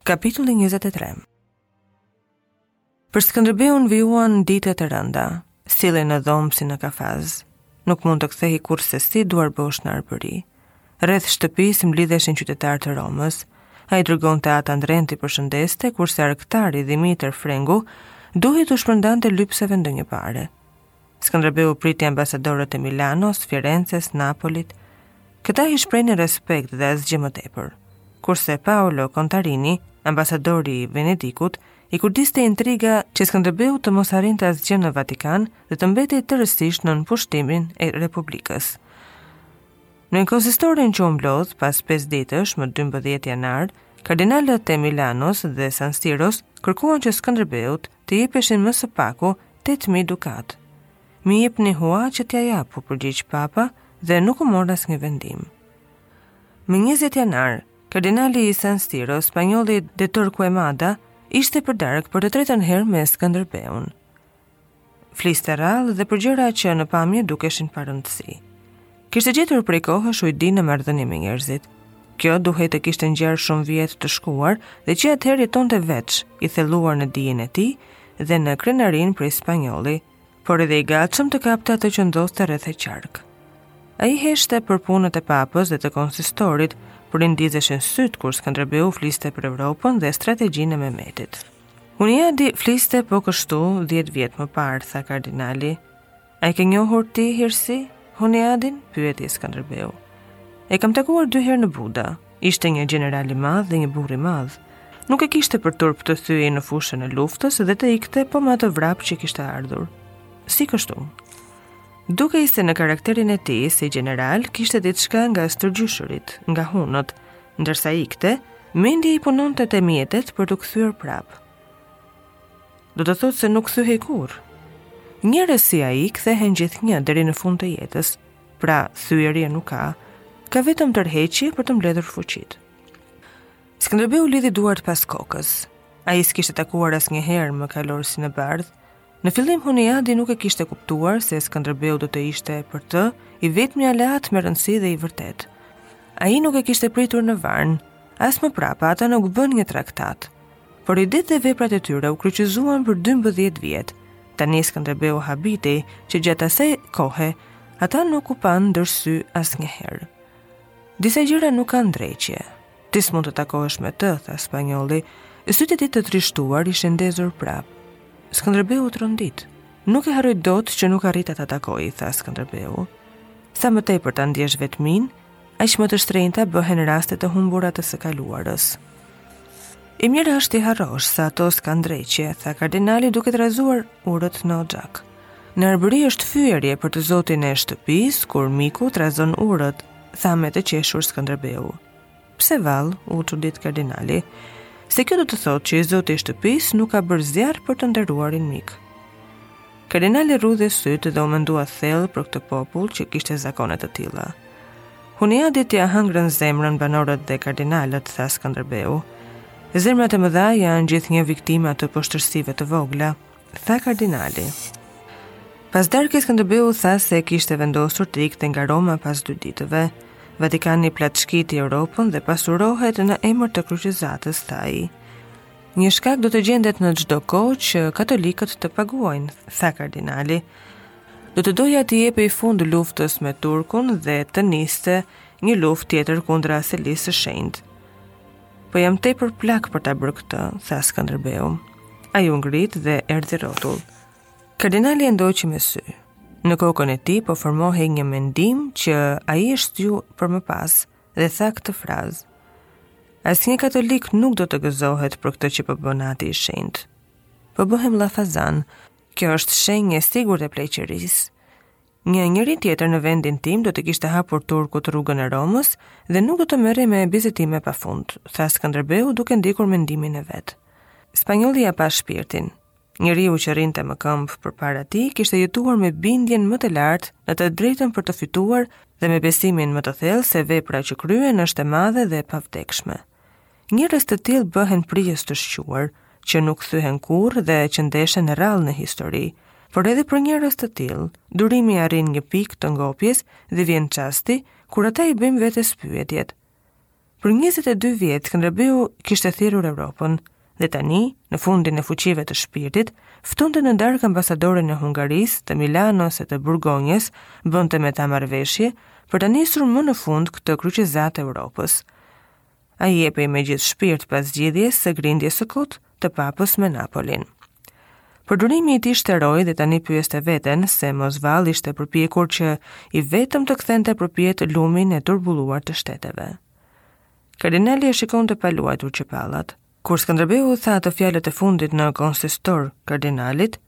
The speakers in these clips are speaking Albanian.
Kapitulli 23 Për Skënderbeun vijuan ditë të rënda, sillej në dhomë si në kafaz. Nuk mund të kthehej kurrsesi duarbosh në Arbëri. Rreth shtëpisë mblidheshin qytetarë të Romës. Ai dërgonte atë Andrenë t'i përshëndeste, kurse arkëtari Dhimitër Frengu duhej t'u shpërndante lypësve ndonjë pare. Skënderbeu priti ambasadorët e Milanos, Firences, Napolit. Këta i shprehnin respekt dhe asgjë më tepër. Kurse Paolo Contarini, ambasadori i Venedikut, i kurdiste intriga që Skënderbeu të mos arrinte asgjë në Vatikan dhe të mbetej tërësisht nën pushtimin e Republikës. Në konsistorin që u mblodh pas 5 ditësh më 12 janar, kardinalët e Milanos dhe San Siros kërkuan që Skënderbeut të jepeshin më së paku 8.000 dukatë. M'i jepni hua që t'ia jap, u përgjigj papa dhe nuk u mor asnjë vendim. Më 20 janar, kardinali i San Stiro, spanjolli de Torquemada, ishte për darkë për të tretën herë me Skënderbeun. Fliste rrallë dhe për gjëra që në pamje dukeshin pa rëndësi. Kishte gjetur prej kohësh ujdi në marrëdhënie me njerëzit. Kjo duhej të kishte ngjarë shumë vjet të shkuar dhe që atëherë jetonte veç, i thelluar në dijen e tij dhe në krenarinë prej spanjolli, por edhe i gatshëm të kapte atë që ndodhte rreth e qark. Ai heshte për punët e papës dhe të konsistorit, por i ndizeshin sytë kur Skënderbeu fliste për Evropën dhe strategjinë e Mehmetit. Huniadi fliste po kështu 10 vjet më parë, tha kardinali. A e ke njohur ti, hirësi, Huniadin? pyeti Skënderbeu. E kam takuar dy herë në Buda. Ishte një gjeneral i madh dhe një burrë i madh. Nuk e kishte për turp të thyhej në fushën e luftës dhe të ikte po me atë vrap që kishte ardhur. Si kështu? Dukej se në karakterin e tij si gjeneral, kishte diçka nga stërgjyshërit, nga hunët, ndërsa ikte, mendja i punonte te mjetet për t'u kthyer prapë. do të thotë se nuk thyhej kurrë. Njerëz si ai kthehen gjithnjë deri në fund të jetës. Pra, thyerje nuk ka, ka vetëm tërheqje për të mbledhur fuqitë. Skënderbeu lidhi duart pas kokës. Ai s'ishte takuar asnjëherë me kalorësin e bardhë. Në fillim Huniadi nuk e kishte kuptuar se Skënderbeu do të ishte për të i vetmi aleat me rëndësi dhe i vërtetë. Ai nuk e kishte pritur në Varnë, as më prapa ata nuk bënë një traktat. Por idetë dhe veprat e tyre u kryqëzuan për 12 vjet. Tani Skënderbeu habitej që gjatë asaj kohe ata nuk u panë ndër sy asnjëherë. Disa gjëra nuk kanë ndreqje. Ti s'mund të takohesh me të, tha spanjolli. Sytë e tij të trishtuar ishin ndezur prapë. Skënderbeu u trondit. Nuk e harroj dot që nuk arrita ta takoj, tha Skënderbeu. Sa më tepër ta ndjesh vetminë, aq më të shtrenjta bëhen rastet e humbura të së kaluarës. E mira është t'i harrosh se ato s'kanë ndreqje, tha kardinali duke trazuar urët në oxhak. Në Arbëri është fyerje për të zotin e shtëpisë, kur miku trazon urët, tha me të qeshur Skënderbeu. Pse vallë, u çudit kardinali, se kjo do të thotë që i zoti i shtëpisë nuk ka bërë zjarr për të nderuarin mik. Kardinali rrudhi sytë dhe u mendua thellë për këtë popull që kishte zakone të tilla. Huniadit ia hëngrën zemrën banorët dhe kardinalët, tha Skënderbeu. Zemrat e mëdha janë gjithnjë viktima të poshtërsive të vogla, tha kardinali. Pas darke Skënderbeu tha se kishte vendosur të ikte nga Roma pas dy ditëve. Vatikani plaçkit Europën dhe pasurohet në emër të kryqëzatës, tha ai. Një shkak do të gjendet në çdo kohë që katolikët të paguajnë, tha kardinali. Do të doja të jepej fund luftës me Turkun dhe të niste një luftë tjetër kundër Selisë së Shenjtë. Po jam tepër plak për ta bërë këtë, tha Skënderbeu. Ai u ngrit dhe erdhi rrotull. Kardinali e ndoqi me sy. Në kokën e tij po formohej një mendim që ai e shtyu për më pas. dhe tha këtë frazë. Asnjë katolik nuk do të gëzohet për këtë që po bën Ati i Shenjtë. Po bëhem llafazan. Kjo është shenjë e sigurt e pleqërisë. Një njeri tjetër në vendin tim do t'i kishte hapur turkut rrugën e Romës dhe nuk do të merrej me bisedime pa fund, tha Skënderbeu duke ndjekur mendimin e vet. Spanjolli ia pa shpirtin. Njeriu që rrinte më këmbë përpara tij kishte jetuar me bindjen më të lartë në të drejtën për të fituar dhe me besimin më të thellë se vepra që kryen është e madhe dhe e pavdekshme. Njerëz të tillë bëhen prijës të shquar, që nuk thyhen kurrë dhe që ndeshen rrallë në histori. Por edhe për njerëz të tillë, durimi arrin një pikë të ngopjes dhe vjen çasti kur ata i bëjnë vetes pyetjet, Për 22 vjet Skënderbeu kishte thirrur Europën dhe tani, në fundin e fuqive të shpirtit, ftonte në darkë ambasadorin e Hungarisë, të Milanos e të Burgonjës, bënte me ta marrëveshje për të nisur më në fund këtë kryqëzatë të Europës. Ai jepej me gjithë shpirt pas zgjidhjes së grindjes së kotë, të papës me Napolin. Por durimi i tij shteroi dhe tani pyeste veten se mos vallë ishte përpjekur që ai vetëm të kthente përpjetë lumin e turbulluar të shteteve. Kardinali e shikonte pa luajtur qepallat. Kur Skënderbeu thoshte fjalët e fundit në konsistor kardinalit,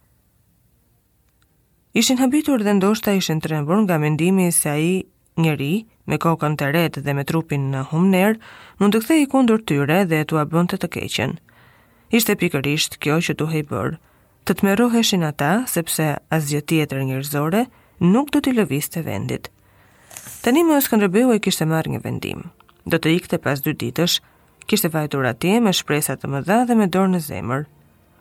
Ishin habitur dhe ndoshta ishin trembur nga mendimi se ai njeri, me kokën të retë dhe me trupin në humnerë, mund të kthehej kundër tyre dhe t'ua bënte të keqen. Ishte pikërisht kjo që duhej bërë, të tmerroheshin ata, sepse asgjë tjetër njerëzore nuk do t'i lëviste vendit. Tanimë Skënderbeu e kishte marrë një vendim. Do të ikte pas dy ditësh, kishte vajtur atje me shpresa të mëdha dhe me dorë në zemër.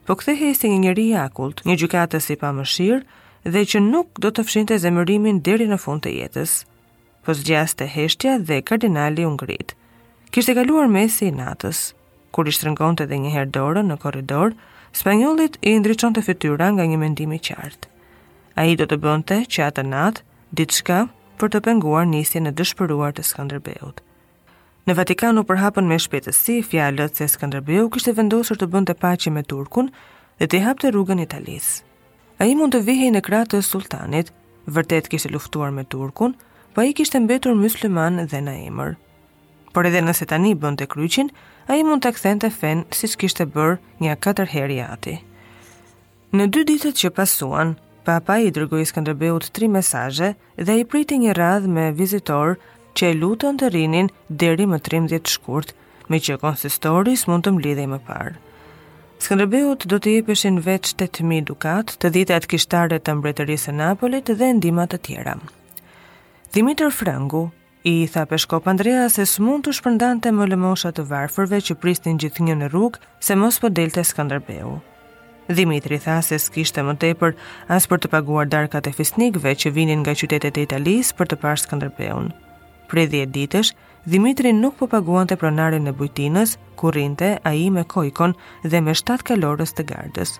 po kthehej si një njeri i akullt, një gjykatës i pamëshirë dhe që nuk do të fshinte zemërimin deri në fund të jetës. Po zgjaste heshtja dhe kardinali u ngrit. Kishte kaluar mesi i natës. Kur i shtrëngonte edhe një herë dorën në korridor, spanjollit i ndriçonte fytyra nga një mendim i qartë. Ai do të bënte që atë natë diçka për të penguar nisjen e dëshpëruar të Skënderbeut. Në Vatikan u përhapën me shpejtësi fjalët se Skënderbeu kishte vendosur të bënte paqe me Turkun dhe t'i hapte rrugën Italisë. Ai mund të vihej në krah të sulltanit, vërtet kishte luftuar me Turkun, po ai kishte mbetur mysliman dhe në emër. Por edhe nëse tani bënte kryqin, ai mund ta kthente fenë siç kishte bërë nja katër herë i ati. Në dy ditët që pasuan, Papa i dërgoi Skënderbeut tri mesazhe dhe ai priti një radhë me vizitorë që e lutën të rrinin deri më 13 shkurt, meqë konsistori s'mund të mblidhej më parë. Skënderbeut do t'i jepeshin veç 8000 dukatë, të dhjetat kishtare të mbretërisë së Napolit dhe ndihma të tjera. Dhimitër Frëngu, I tha Peshkop Andrea se s'mund t'u shpërndante më lëmosha të varfërve që prisnin gjithnjë në rrugë se mos po delte Skënderbeu. Dhimitri tha se s'kishte më tepër as për të paguar darkat e fisnikëve që vinin nga qytetet e Italisë për të parë Skënderbeun. Prej 10 ditësh, Dhimitri nuk po paguante pronarin e bujtinës, ku rrinte ai me Gojkon dhe me 7 kalorës të gardës.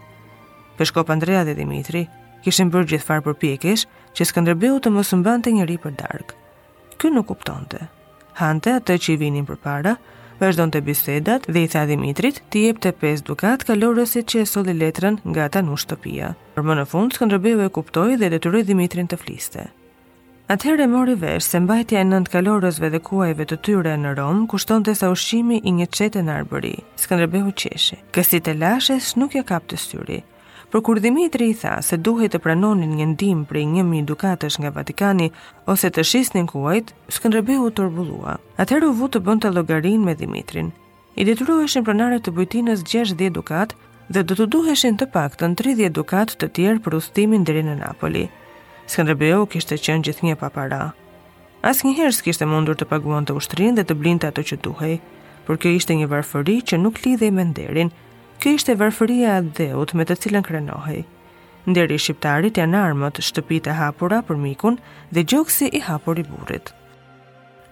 Peshkop Andrea dhe Dhimitri kishin bërë gjithfarë përpjekjesh që Skënderbeu të mos mbante njeri për darkë. Ky nuk kuptonte. Hante atë që i vinin përpara, vazhdonte bisedat dhe i tha Dhimitrit t'i jepte pesë dukatë kalorësit që i solli letrën nga Tanush Topia. Por më në fund, Skënderbeu e kuptoi dhe e detyroi Dhimitrin të fliste. Atëherë mori vesh se mbajtja e nëntë kalorësve dhe kuajve të tyre në Romë kushtonte sa ushqimi i një çete në Arbëri. Skënderbeu qeshi. Këto si telashe nuk ia kapte syri. Por kur Dhimitri i tha se duhej të pranonin një ndihmë prej një mijë dukatësh nga Vatikani ose të shisnin kuajt, Skënderbeu u turbullua. Atëherë u vu të bënte llogarinë me Dhimitrin. I detyroheshin pronarit të bujtinës gjashtëdhjetë dukatë dhe do t'u duheshin të paktën tridhjetë dukatë të tjerë për udhëtimin deri në Napoli. Skënderbeu kishte qenë gjithnjë pa para. Asnjëherë s'kishte mundur të paguante ushtrinë dhe të blinte ato që duhej, por kjo ishte një varfëri që nuk lidhej me nderin, Kjo ishte varfëria e atdheut me të cilën krenohej. Nderi i shqiptarit janë armët, shtëpitë e hapura për mikun dhe gjoksi i hapur i burrit.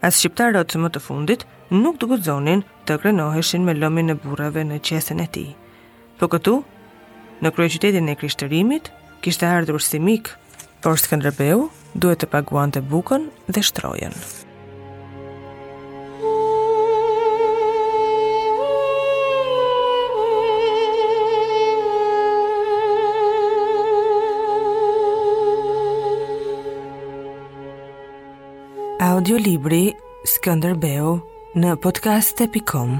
As shqiptarët më të fundit nuk do të guxonin të krenoheshin me lëmin e burrave në qesen e tij. Po këtu, në kryeqytetin e krishterimit, kishte ardhur si mik Por Skënderbeu duhet të paguante bukën dhe shtrojën. Audiolibri Skënderbeu në podcast.com